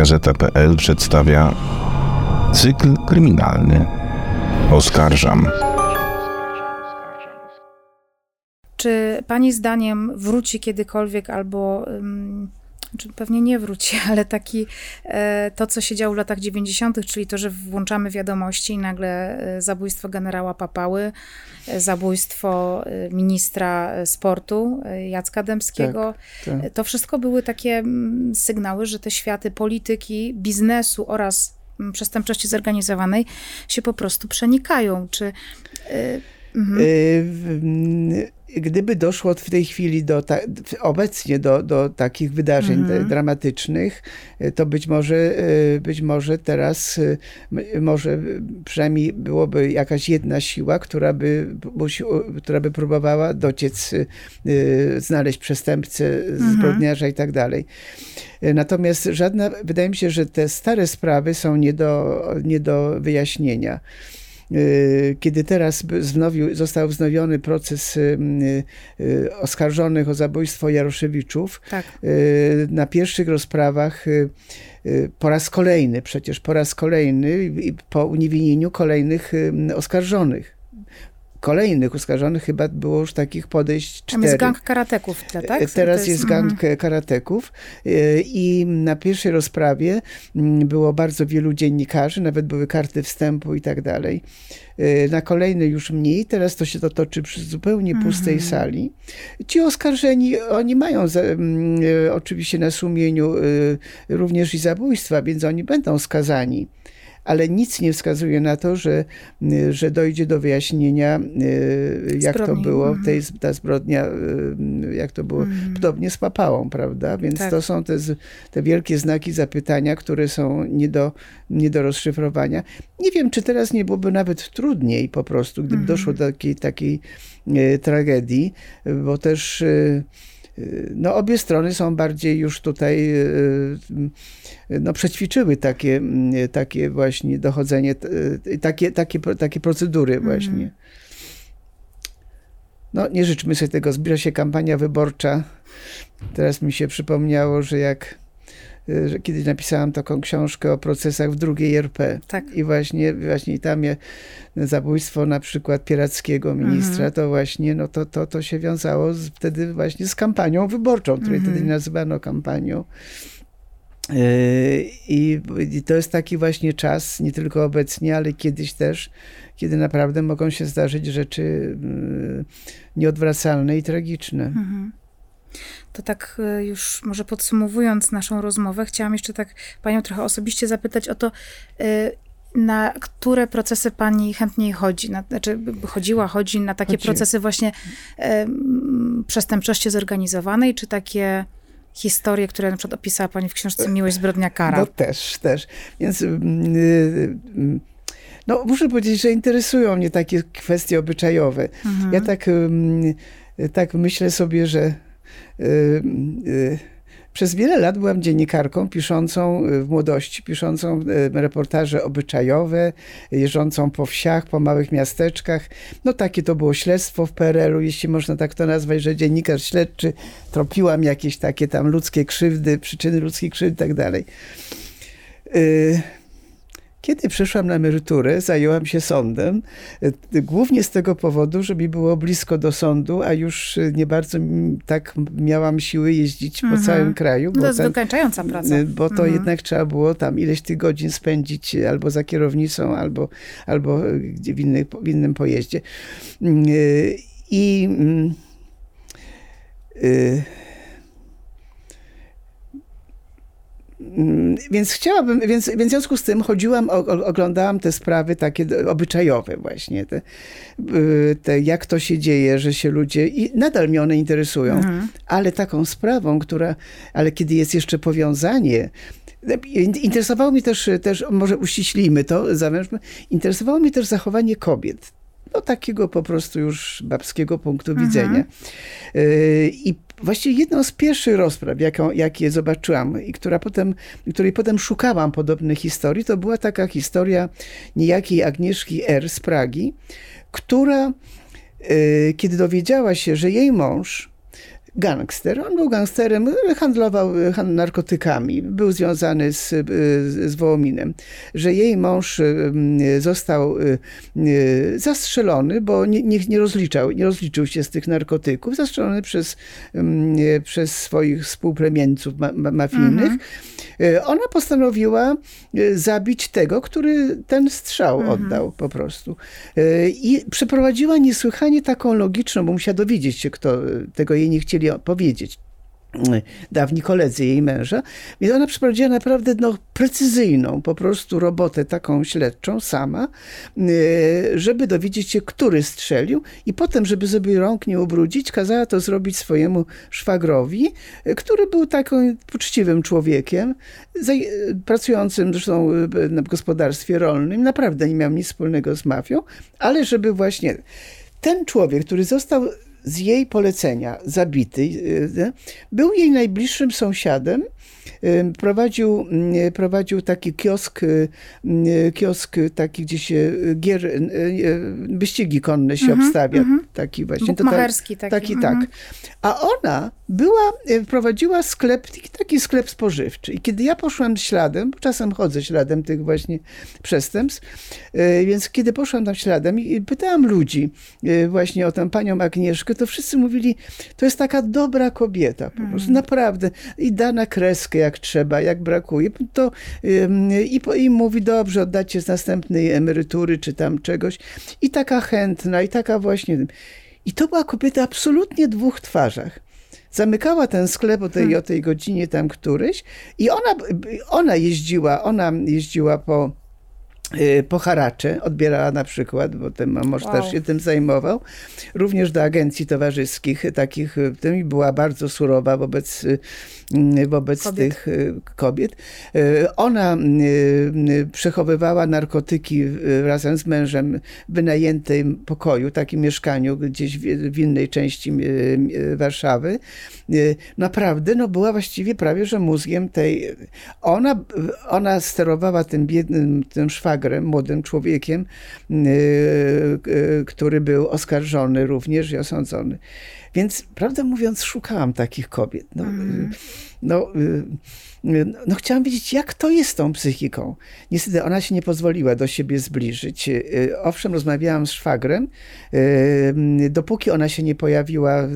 Gazeta.pl przedstawia cykl kryminalny Oskarżam. Czy pani zdaniem wróci kiedykolwiek albo. Um, czy pewnie nie wróci, ale taki e, to, co się działo w latach 90., czyli to, że włączamy wiadomości i nagle e, zabójstwo generała Papały, e, zabójstwo ministra sportu Jacka Dębskiego. Tak, tak. To wszystko były takie mm, sygnały, że te światy polityki, biznesu oraz mm, przestępczości zorganizowanej się po prostu przenikają. Czy. Mhm. Gdyby doszło w tej chwili do, ta, obecnie do, do takich wydarzeń mhm. dramatycznych, to być może, być może teraz, może przynajmniej byłoby jakaś jedna siła, która by, która by próbowała dociec, znaleźć przestępcę, mhm. zbrodniarza i tak dalej. Natomiast żadna, wydaje mi się, że te stare sprawy są nie do, nie do wyjaśnienia. Y, kiedy teraz wznowił, został wznowiony proces y, y, oskarżonych o zabójstwo Jaroszewiczów, tak. na pierwszych rozprawach po raz kolejny, przecież po raz kolejny, po uniewinnieniu kolejnych oskarżonych kolejnych oskarżonych chyba było już takich podejść cztery. Tam jest gang karateków tle, tak? Teraz jest, jest gang mm. karateków i na pierwszej rozprawie było bardzo wielu dziennikarzy, nawet były karty wstępu i tak dalej. E, na kolejnej już mniej, teraz to się to toczy przy zupełnie pustej mm. sali. Ci oskarżeni, oni mają za, e, oczywiście na sumieniu również i zabójstwa, więc oni będą skazani ale nic nie wskazuje na to, że, że dojdzie do wyjaśnienia, y, jak Zbrodni. to było, mhm. tej, ta zbrodnia, y, jak to było, mm. podobnie z papałą, prawda? Więc tak. to są te, te wielkie znaki zapytania, które są nie do, nie do rozszyfrowania. Nie wiem, czy teraz nie byłoby nawet trudniej po prostu, gdyby mm. doszło do takiej, takiej y, tragedii, bo też no, obie strony są bardziej już tutaj, e, e, no, przećwiczyły takie, takie właśnie dochodzenie, takie, takie, takie procedury mhm. właśnie. No, nie życzmy sobie tego. Zbliża się kampania wyborcza. Teraz mi się przypomniało, że jak że kiedyś napisałam taką książkę o procesach w drugiej RP. Tak. I właśnie, właśnie tam je, zabójstwo na przykład Pierackiego ministra, mhm. to właśnie no to, to, to się wiązało z, wtedy właśnie z kampanią wyborczą, której mhm. wtedy nazywano kampanią. Y, I, I to jest taki właśnie czas, nie tylko obecnie, ale kiedyś też, kiedy naprawdę mogą się zdarzyć rzeczy y, nieodwracalne i tragiczne. Mhm. To tak e, już może podsumowując naszą rozmowę, chciałam jeszcze tak panią trochę osobiście zapytać o to, e, na które procesy pani chętniej chodzi? Na, znaczy, chodziła, chodzi na takie chodzi. procesy właśnie e, przestępczości zorganizowanej, czy takie historie, które na przykład opisała pani w książce Miłość, zbrodnia, kara? No też, też. Więc... Yy, yy, no, muszę powiedzieć, że interesują mnie takie kwestie obyczajowe. Mhm. Ja tak, tak myślę sobie, że Y, y, przez wiele lat byłam dziennikarką piszącą y, w młodości, piszącą reportaże obyczajowe, jeżdżącą po wsiach, po małych miasteczkach. No takie to było śledztwo w PRL-u, jeśli można tak to nazwać, że dziennikarz śledczy, tropiłam jakieś takie tam ludzkie krzywdy, przyczyny ludzkich krzywd i tak dalej. Kiedy przyszłam na emeryturę, zajęłam się sądem, e, głównie z tego powodu, że mi było blisko do sądu, a już nie bardzo tak miałam siły jeździć mhm. po całym kraju. Bo to jest ten, wykańczająca praca. E, bo to mhm. jednak trzeba było tam ileś tych godzin spędzić albo za kierownicą, albo, albo w, inny, w innym pojeździe. Mm, I... Yy, Mm, więc chciałabym, więc, więc w związku z tym chodziłam, oglądałam te sprawy takie obyczajowe właśnie, te, y, te, jak to się dzieje, że się ludzie, i nadal mnie one interesują, mhm. ale taką sprawą, która, ale kiedy jest jeszcze powiązanie, Interesowało mnie też, też może uściślimy to, zawężmy, interesowało mnie też zachowanie kobiet no takiego po prostu już babskiego punktu mhm. widzenia. Y, I właściwie jedną z pierwszych rozpraw, jaką, jakie zobaczyłam i która potem, której potem szukałam podobnych historii, to była taka historia niejakiej Agnieszki R. z Pragi, która y, kiedy dowiedziała się, że jej mąż gangster. On był gangsterem, handlował narkotykami, był związany z, z Wołominem. Że jej mąż został zastrzelony, bo nie, nie, nie, rozliczał, nie rozliczył się z tych narkotyków, zastrzelony przez, przez swoich współplemieńców ma, mafijnych. Mhm. Ona postanowiła zabić tego, który ten strzał mhm. oddał po prostu. I przeprowadziła niesłychanie taką logiczną, bo musiała dowiedzieć się, kto tego jej nie chcieli powiedzieć dawni koledzy jej męża. Więc ona przeprowadziła naprawdę no, precyzyjną po prostu robotę taką śledczą sama, y, żeby dowiedzieć się, który strzelił i potem, żeby sobie rąk nie ubrudzić, kazała to zrobić swojemu szwagrowi, y, który był takim poczciwym człowiekiem, pracującym zresztą y, w gospodarstwie rolnym, naprawdę nie miał nic wspólnego z mafią, ale żeby właśnie ten człowiek, który został z jej polecenia zabity, y, był jej najbliższym sąsiadem. Y, prowadził, y, prowadził taki kiosk, kiosk taki, gdzie się gier, wyścigi konne się mm -hmm, obstawia. Mm -hmm. Taki właśnie. Bukmacherski taki. Taki, mm -hmm. tak. A ona była, prowadziła sklep, taki sklep spożywczy. I kiedy ja poszłam śladem, bo czasem chodzę śladem tych właśnie przestępstw, więc kiedy poszłam tam śladem i pytałam ludzi właśnie o tę panią Agnieszkę, to wszyscy mówili, to jest taka dobra kobieta, po prostu mm. naprawdę. I da na kreskę jak trzeba, jak brakuje. To, i, i mówi, dobrze, oddacie z następnej emerytury, czy tam czegoś. I taka chętna, i taka właśnie... I to była kobieta absolutnie dwóch twarzach zamykała ten sklep o tej, hmm. o tej godzinie tam któryś i ona, ona jeździła, ona jeździła po Y, po haracze odbierała na przykład, bo ten mąż wow. też się tym zajmował, również do agencji towarzyskich takich, y, tym była bardzo surowa wobec, y, wobec kobiet. tych kobiet. Ona przechowywała narkotyki razem z mężem w wynajętym pokoju, takim mieszkaniu gdzieś w innej części Warszawy. Naprawdę, no była właściwie prawie, że mózgiem tej... Ona, ona sterowała tym biednym, tym szwagrem młodym człowiekiem, y, y, który był oskarżony również i osądzony. Więc prawdę mówiąc, szukałam takich kobiet. No, mm. no, no, chciałam wiedzieć, jak to jest z tą psychiką. Niestety ona się nie pozwoliła do siebie zbliżyć. Owszem, rozmawiałam z szwagrem, dopóki ona się nie pojawiła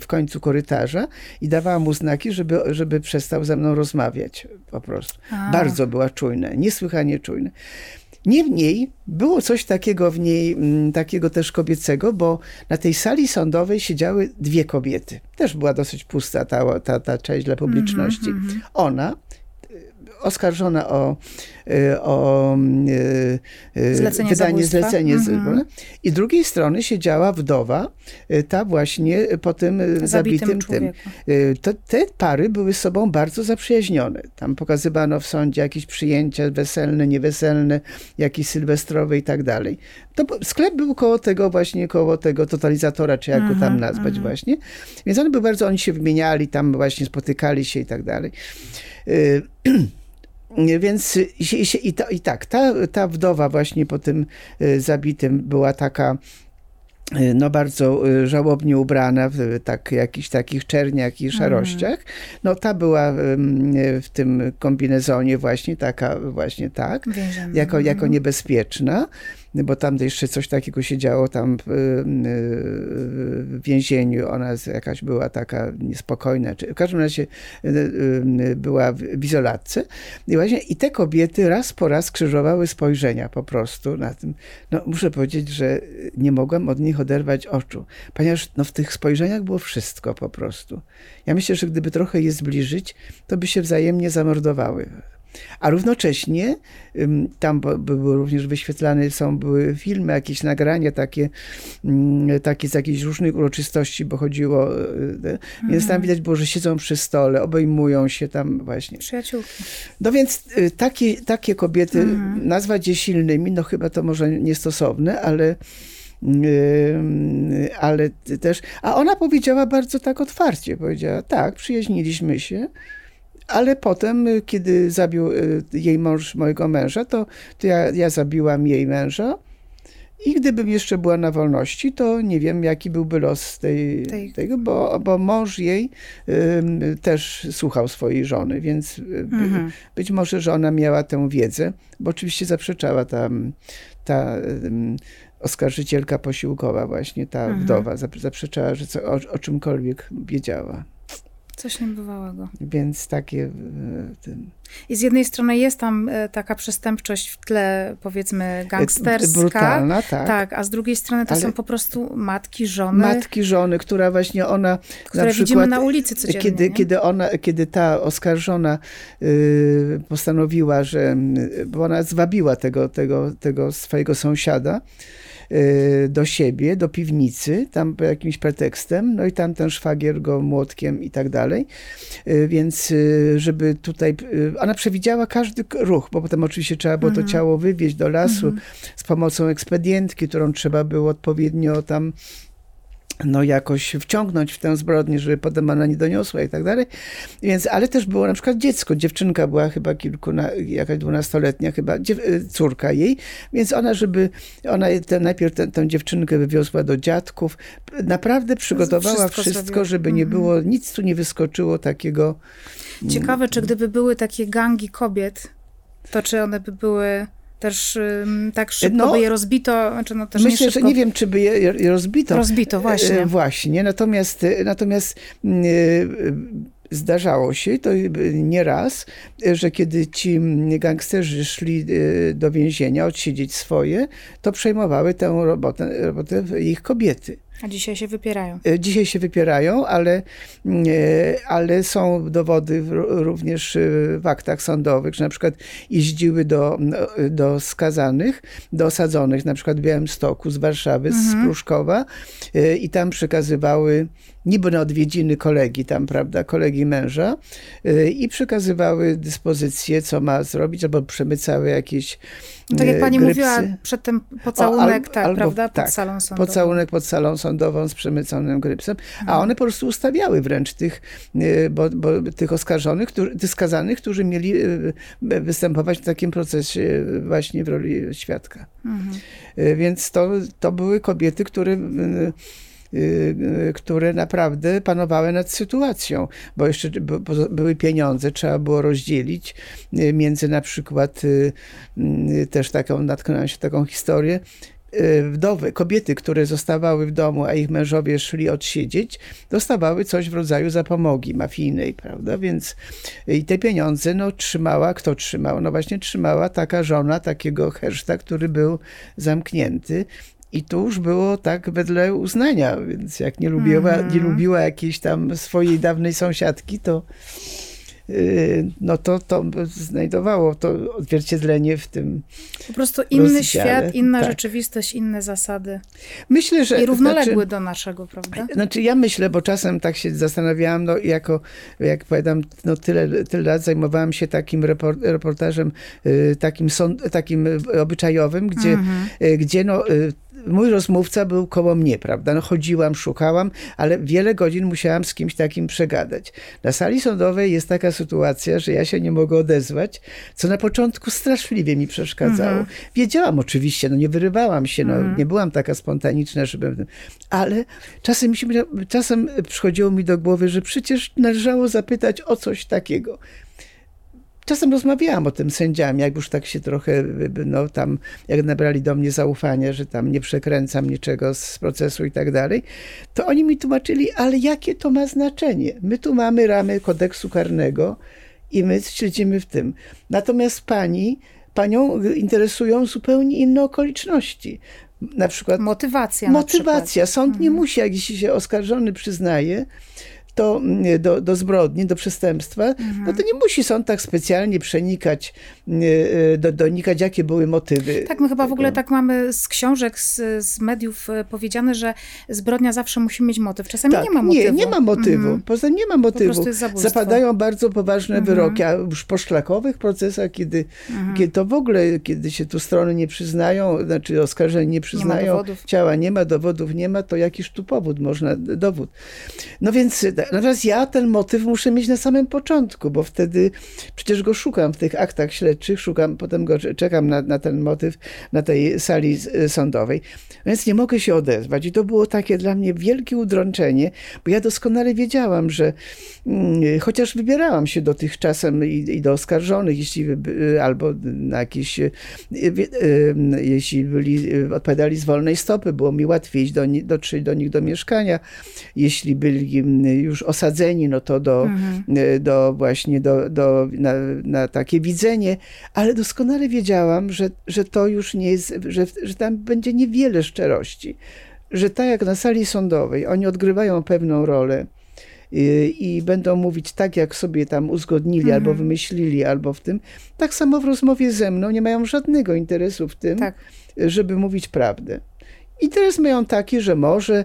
w końcu korytarza i dawała mu znaki, żeby, żeby przestał ze mną rozmawiać po prostu. A. Bardzo była czujna, niesłychanie czujna. Niemniej było coś takiego w niej, mm, takiego też kobiecego, bo na tej sali sądowej siedziały dwie kobiety. Też była dosyć pusta ta, ta, ta część dla publiczności. Mm -hmm. Ona, oskarżona o, y, o y, y, zlecenie wydanie zlecenia. Mhm. I z drugiej strony siedziała wdowa, ta właśnie po tym zabitym, tym. To, te pary były z sobą bardzo zaprzyjaźnione. Tam pokazywano w sądzie jakieś przyjęcia weselne, nieweselne, jakieś sylwestrowe i tak dalej. To sklep był koło tego właśnie, koło tego totalizatora, czy jak go tam mhm, nazwać mhm. właśnie. Więc one były bardzo, oni się wymieniali, tam właśnie spotykali się i tak dalej. Więc i, i, i tak, ta, ta wdowa właśnie po tym y, zabitym była taka y, no bardzo y, żałobnie ubrana w tak, jakichś takich czerniach i szarościach. No ta była w tym kombinezonie właśnie taka, właśnie tak, jako, jako mhm. niebezpieczna bo tam jeszcze coś takiego się działo tam w, w więzieniu. Ona jakaś była taka niespokojna, czy w każdym razie y, y, była w izolatce. I właśnie i te kobiety raz po raz krzyżowały spojrzenia po prostu na tym. No, muszę powiedzieć, że nie mogłam od nich oderwać oczu, ponieważ no, w tych spojrzeniach było wszystko po prostu. Ja myślę, że gdyby trochę je zbliżyć, to by się wzajemnie zamordowały. A równocześnie tam były również wyświetlane, są były filmy, jakieś nagrania takie, takie z jakichś różnych uroczystości, bo chodziło, e, e, więc tam mhm. widać było, że siedzą przy stole, obejmują się tam właśnie. Przyjaciółki. No więc e, takie, takie kobiety mhm. nazwać je silnymi, no chyba to może niestosowne, ale ale też, a ona powiedziała bardzo tak otwarcie, powiedziała, tak, przyjaźniliśmy się, ale potem, y, kiedy zabił y, jej mąż mojego męża, to, to ja, ja zabiłam jej męża I gdybym jeszcze była na wolności, to nie wiem, jaki byłby los tej, Tej- tego, bo, bo mąż jej ym, też słuchał swojej żony, więc y, by, Mhm. być może, że ona miała tę wiedzę, bo oczywiście zaprzeczała ta, ta ym, oskarżycielka posiłkowa właśnie, ta Mhm. wdowa, zap- zaprzeczała, że co, o, o czymkolwiek wiedziała. Coś niebywałego. Więc takie... tym- I z jednej strony jest tam e, taka przestępczość w tle, powiedzmy, gangsterska. Brutalna, tak. Tak, a z drugiej strony to Ale- są po prostu matki, żony, Matki, żony, która właśnie ona które na widzimy przykład, na ulicy codziennie. kiedy, nie? kiedy, ona, kiedy ta oskarżona y, postanowiła, że y, bo ona zwabiła tego, tego, tego swojego sąsiada do siebie, do piwnicy, tam pod jakimś pretekstem, no i tam ten szwagier go młotkiem i tak dalej, Y, więc y, żeby tutaj, y, ona przewidziała każdy ruch, bo potem oczywiście trzeba było Mhm. to ciało wywieźć do lasu z pomocą ekspedientki, którą trzeba było odpowiednio tam no jakoś wciągnąć w tę zbrodnię, żeby potem ona nie doniosła i tak dalej. Więc, ale też było na przykład dziecko, dziewczynka była chyba kilku, jakaś dwunastoletnia chyba, dziew, y, córka jej, więc ona, żeby, ona te, najpierw tę, tę dziewczynkę wywiozła do dziadków, naprawdę przygotowała wszystko wszystko, żeby nie Mhm. było, nic tu nie wyskoczyło takiego. Ciekawe, czy gdyby były takie gangi kobiet, to czy one by były też ym, tak szybko No, by je rozbito, znaczy no Myślę, nie że nie wiem, czy by je rozbito. rozbito, właśnie. E, Właśnie, natomiast, e, natomiast mm, e, zdarzało się, to nie raz, e, że kiedy ci mm, gangsterzy szli do więzienia odsiedzieć swoje, to przejmowały tę robotę, robotę ich kobiety. A dzisiaj się wypierają. E, Dzisiaj się wypierają, ale, mm, e, ale są dowody również e, w aktach sądowych, że na przykład jeździły do, do skazanych, do osadzonych, na przykład w Białymstoku z Warszawy, z Pruszkowa i tam przekazywały niby na odwiedziny kolegi tam, prawda, kolegi męża e, i przekazywały dyspozycje, co ma zrobić, albo przemycały jakieś No, tak jak e, pani grypsy. mówiła, przedtem pocałunek, O, al- tak, albo- prawda, pod tak, salą sądową. Pocałunek pod salą sądową z przemyconym grypsem, Mhm. a one po prostu ustawiały wręcz tych, y, bo, bo tych oskarżonych, którzy, tych skazanych, którzy mieli y, występować w takim procesie y, właśnie w roli świadka. Mhm. Y, Więc to, to były kobiety, które, y, y, y, które naprawdę panowały nad sytuacją, bo jeszcze były pieniądze, trzeba było rozdzielić y, między na przykład y, y, też taką, natknąłem się taką historię, y, wdowy, kobiety, które zostawały w domu, a ich mężowie szli odsiedzieć, dostawały coś w rodzaju zapomogi mafijnej, prawda? Więc i te pieniądze no, trzymała, kto trzymał? No właśnie trzymała taka żona takiego herszta, który był zamknięty. I tu już było tak wedle uznania, więc jak nie lubiła, nie lubiła jakiejś tam swojej dawnej sąsiadki, to yy, no to, to znajdowało to odzwierciedlenie w tym. Po prostu inny rozdziale, świat, inna tak. rzeczywistość, inne zasady. Myślę, że I równoległy znaczy, do naszego, prawda? Znaczy ja myślę, bo czasem tak się zastanawiałam, no jako, jak powiadam, no tyle, tyle lat zajmowałam się takim repor- reportażem, y, takim, sąd, takim obyczajowym, gdzie, Mhm. y, gdzie no, y, mój rozmówca był koło mnie, prawda? No chodziłam, szukałam, ale wiele godzin musiałam z kimś takim przegadać. Na sali sądowej jest taka sytuacja, że ja się nie mogę odezwać, co na początku straszliwie mi przeszkadzało. Mhm. Wiedziałam oczywiście, no nie wyrywałam się, no, nie byłam taka spontaniczna, żeby... Ale czasem, mi się, czasem przychodziło mi do głowy, że przecież należało zapytać o coś takiego. Czasem rozmawiałam o tym z sędziami, jak już tak się trochę, no tam, jak nabrali do mnie zaufania, że tam nie przekręcam niczego z procesu i tak dalej, to oni mi tłumaczyli, ale jakie to ma znaczenie? My tu mamy ramy kodeksu karnego i my śledzimy w tym. Natomiast pani, panią interesują zupełnie inne okoliczności. Na przykład Motywacja Motywacja. Sąd nie musi, jak jeśli się oskarżony przyznaje, to mm, do, do zbrodni, do przestępstwa, no to nie musi sąd tak specjalnie przenikać, y, do, donikać, jakie były motywy. Tak, my chyba w tego. ogóle tak mamy z książek, z, z mediów e, powiedziane, że zbrodnia zawsze musi mieć motyw. Czasami Tak, nie ma motywu. Nie, nie ma motywu. Mhm. Poza tym nie ma motywu. Zapadają bardzo poważne Mhm. wyroki, a już po szlakowych procesach, kiedy, kiedy to w ogóle, kiedy się tu strony nie przyznają, znaczy oskarżeni nie przyznają, dowodów. ciała nie ma, dowodów nie ma, to jakiż tu powód można, dowód. No więc Natomiast ja ten motyw muszę mieć na samym początku, bo wtedy przecież go szukam w tych aktach śledczych, szukam, potem go czekam na, na ten motyw na tej sali y, sądowej. Więc nie mogę się odezwać. I to było takie dla mnie wielkie udrączenie, bo ja doskonale wiedziałam, że mm, chociaż wybierałam się do tych czasem i, i do oskarżonych, jeśli y, albo na jakieś, y, jeśli byli, odpowiadali z wolnej stopy, było mi łatwiej do, dotrzeć do nich do mieszkania. Jeśli byli mm, już osadzeni, no to do, mhm. do właśnie do, do, na, na takie widzenie, ale doskonale wiedziałam, że, że to już nie jest, że, że tam będzie niewiele szczerości. Że tak jak na sali sądowej, oni odgrywają pewną rolę i, i będą mówić tak, jak sobie tam uzgodnili, mhm. albo wymyślili, albo w tym. Tak samo w rozmowie ze mną nie mają żadnego interesu w tym, tak. żeby mówić prawdę. Interes mają taki, że może Y,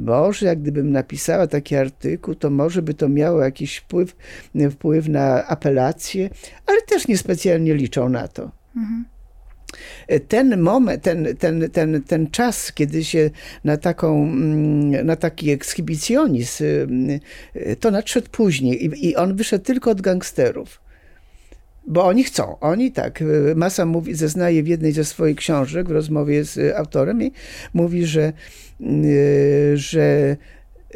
może jak gdybym napisała taki artykuł, to może by to miało jakiś wpływ, wpływ na apelację, ale też niespecjalnie liczą na to. Mhm. Ten moment, ten, ten, ten, ten czas, kiedy się na, taką, mm, na taki ekshibicjonizm, y, to nadszedł później i, i on wyszedł tylko od gangsterów. Bo oni chcą. Oni tak. Y, Masa mówi, zeznaje w jednej ze swoich książek w rozmowie z autorem i mówi, że, y, że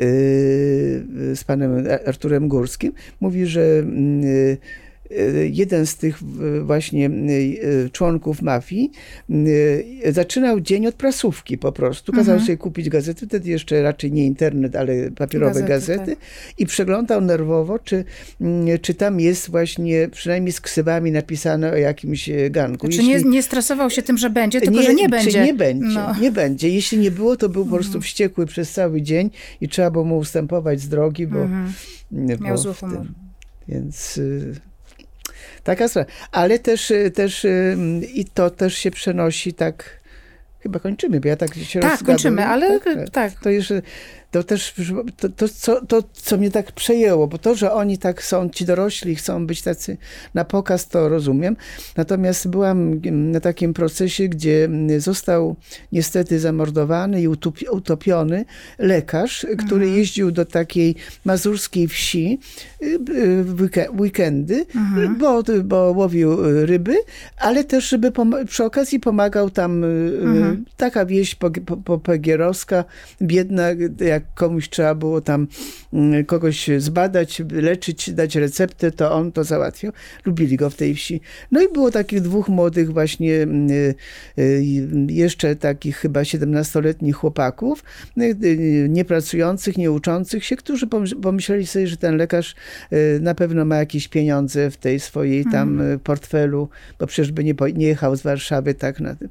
y, z panem Arturem Górskim, mówi, że E, jeden z tych właśnie e, członków mafii zaczynał dzień od prasówki po prostu. Kazał mhm. sobie kupić gazety, wtedy jeszcze raczej nie internet, ale papierowe gazety, gazety tak. i przeglądał nerwowo, czy, czy tam jest właśnie przynajmniej z ksywami napisane o jakimś ganku. Czy Jeśli... nie, nie stresował się tym, że będzie, tylko nie, że nie będzie. Nie będzie, no. nie będzie. Jeśli nie było, to był po prostu mhm. wściekły przez cały dzień i trzeba było mu ustępować z drogi, bo... Mhm. Miał zły humor. Więc y, Taka sprawa. Ale też, y, też y, i to też się przenosi tak, chyba kończymy, bo ja tak się Tak, kończymy, ale tak. tak. tak. To jeszcze to też to, to, co, to, co mnie tak przejęło, bo to, że oni tak są, ci dorośli, chcą być tacy na pokaz, to rozumiem. Natomiast byłam na takim procesie, gdzie został niestety zamordowany i utopiony lekarz, który mhm. jeździł do takiej mazurskiej wsi y, w weekendy, mhm. bo, bo łowił ryby, ale też, żeby przy okazji pomagał tam y, mhm. taka wieś popegierowska, biedna, jak jak komuś trzeba było tam mm, kogoś zbadać, leczyć, dać receptę, to on to załatwiał. Lubili go w tej wsi. No i było takich dwóch młodych właśnie mm, y, y, jeszcze takich chyba 17-letnich chłopaków, y, niepracujących, nieuczących się, którzy pomyśleli sobie, że ten lekarz na pewno ma jakieś pieniądze w tej swojej tam mhm. portfelu, bo przecież by nie, nie jechał z Warszawy tak na tym.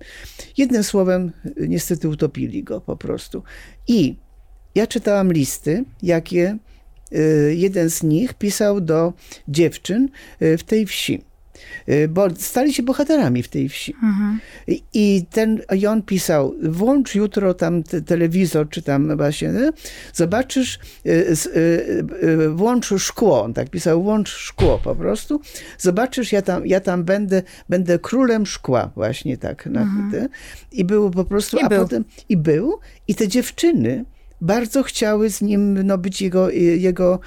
Jednym słowem, niestety utopili go po prostu. I ja czytałam listy, jakie y, jeden z nich pisał do dziewczyn y, w tej wsi y, bo stali się bohaterami w tej wsi. Mhm. I, ten, i on pisał, włącz jutro tam te, telewizor, czy tam właśnie, nie? zobaczysz, włącz szkło, on tak pisał, włącz szkło po prostu, zobaczysz, ja tam, ja tam będę, będę królem szkła, właśnie tak. Mhm. I było po prostu, I a był. potem, i był, i te dziewczyny, bardzo chciały z nim no, być jego, jego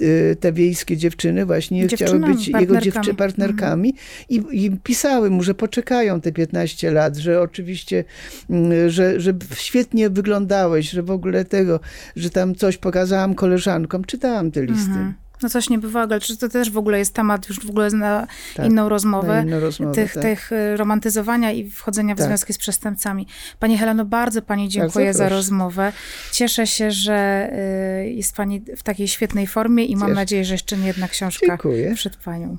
y, te wiejskie dziewczyny właśnie chciały być jego dziewczy, partnerkami mhm. i, i, pisały mu, że poczekają te 15 lat, że oczywiście, mm, że, że świetnie wyglądałeś, że w ogóle tego, że tam coś pokazałam koleżankom. Czytałam te listy. Mhm. No coś niebywałego, ale czy to też w ogóle jest temat już w ogóle na tak, inną rozmowę, na inną rozmowę tych, tak. tych y, romantyzowania i wchodzenia w tak. związki z przestępcami. Pani Heleno, bardzo Pani dziękuję za rozmowę. Cieszę się, że y, jest Pani w takiej świetnej formie i mam nadzieję, że jeszcze nie jedna książka dziękuję. przed Panią.